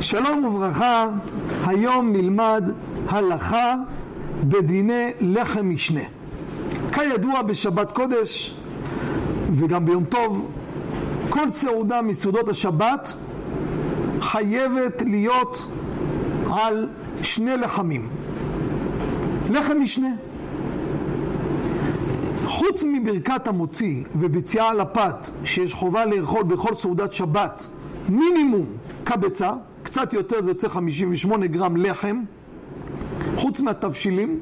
שלום וברכה, היום נלמד הלכה בדיני לחם משנה. כידוע בשבת קודש וגם ביום טוב, כל סעודה מסעודות השבת חייבת להיות על שני לחמים. לחם משנה. חוץ מברכת המוציא וביציאה על הפת, שיש חובה לאכול בכל סעודת שבת, מינימום קבצה, קצת יותר זה יוצא 58 גרם לחם, חוץ מהתבשילים,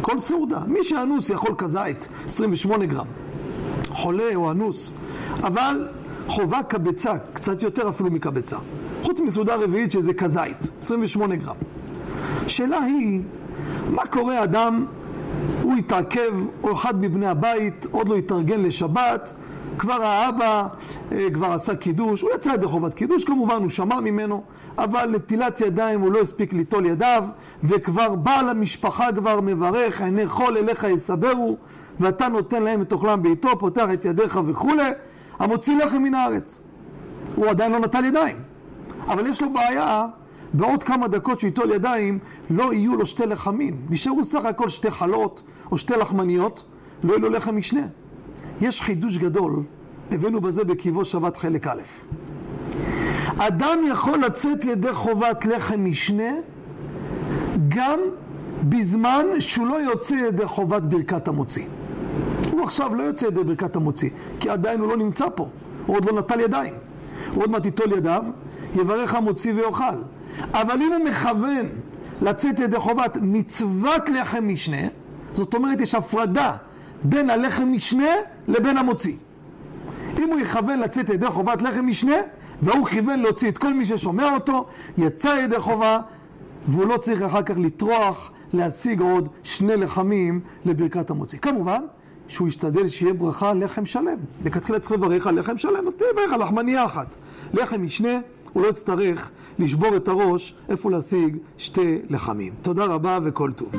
כל סעודה. מי שאנוס יכול כזית, 28 גרם. חולה או אנוס, אבל חובה קבצה, קצת יותר אפילו מקבצה. חוץ מסעודה רביעית שזה כזית, 28 גרם. השאלה היא, מה קורה אדם, הוא התעכב, או אחד מבני הבית, עוד לא התארגן לשבת, כבר האבא אה, כבר עשה קידוש, הוא יצא ידי חובת קידוש, כמובן הוא שמע ממנו, אבל נטילת ידיים הוא לא הספיק ליטול ידיו, וכבר בעל המשפחה כבר מברך, עיני חול אליך יסברו, ואתה נותן להם את אוכלם בעיתו, פותח את ידיך וכולי, המוציא לחם מן הארץ. הוא עדיין לא נטל ידיים, אבל יש לו בעיה, בעוד כמה דקות שהוא ייטול ידיים, לא יהיו לו שתי לחמים, נשארו סך הכל שתי חלות או שתי לחמניות, לא יהיו לו לחם משנה. יש חידוש גדול, הבאנו בזה בקיבו שבת חלק א'. אדם יכול לצאת ידי חובת לחם משנה גם בזמן שהוא לא יוצא ידי חובת ברכת המוציא. הוא עכשיו לא יוצא ידי ברכת המוציא, כי עדיין הוא לא נמצא פה, הוא עוד לא נטל ידיים. הוא עוד מעט ייטול ידיו, יברך המוציא ויאכל. אבל אם הוא מכוון לצאת ידי חובת מצוות לחם משנה, זאת אומרת יש הפרדה בין הלחם משנה לבין המוציא. אם הוא יכוון לצאת ידי חובת לחם משנה, והוא כיוון להוציא את כל מי ששומע אותו, יצא ידי חובה, והוא לא צריך אחר כך לטרוח להשיג עוד שני לחמים לברכת המוציא. כמובן, שהוא ישתדל שיהיה ברכה על לחם שלם. לכתחילה צריך לברך על לחם שלם, אז תברך על לחמניה אחת. לחם משנה, הוא לא יצטרך לשבור את הראש איפה להשיג שתי לחמים. תודה רבה וכל טוב.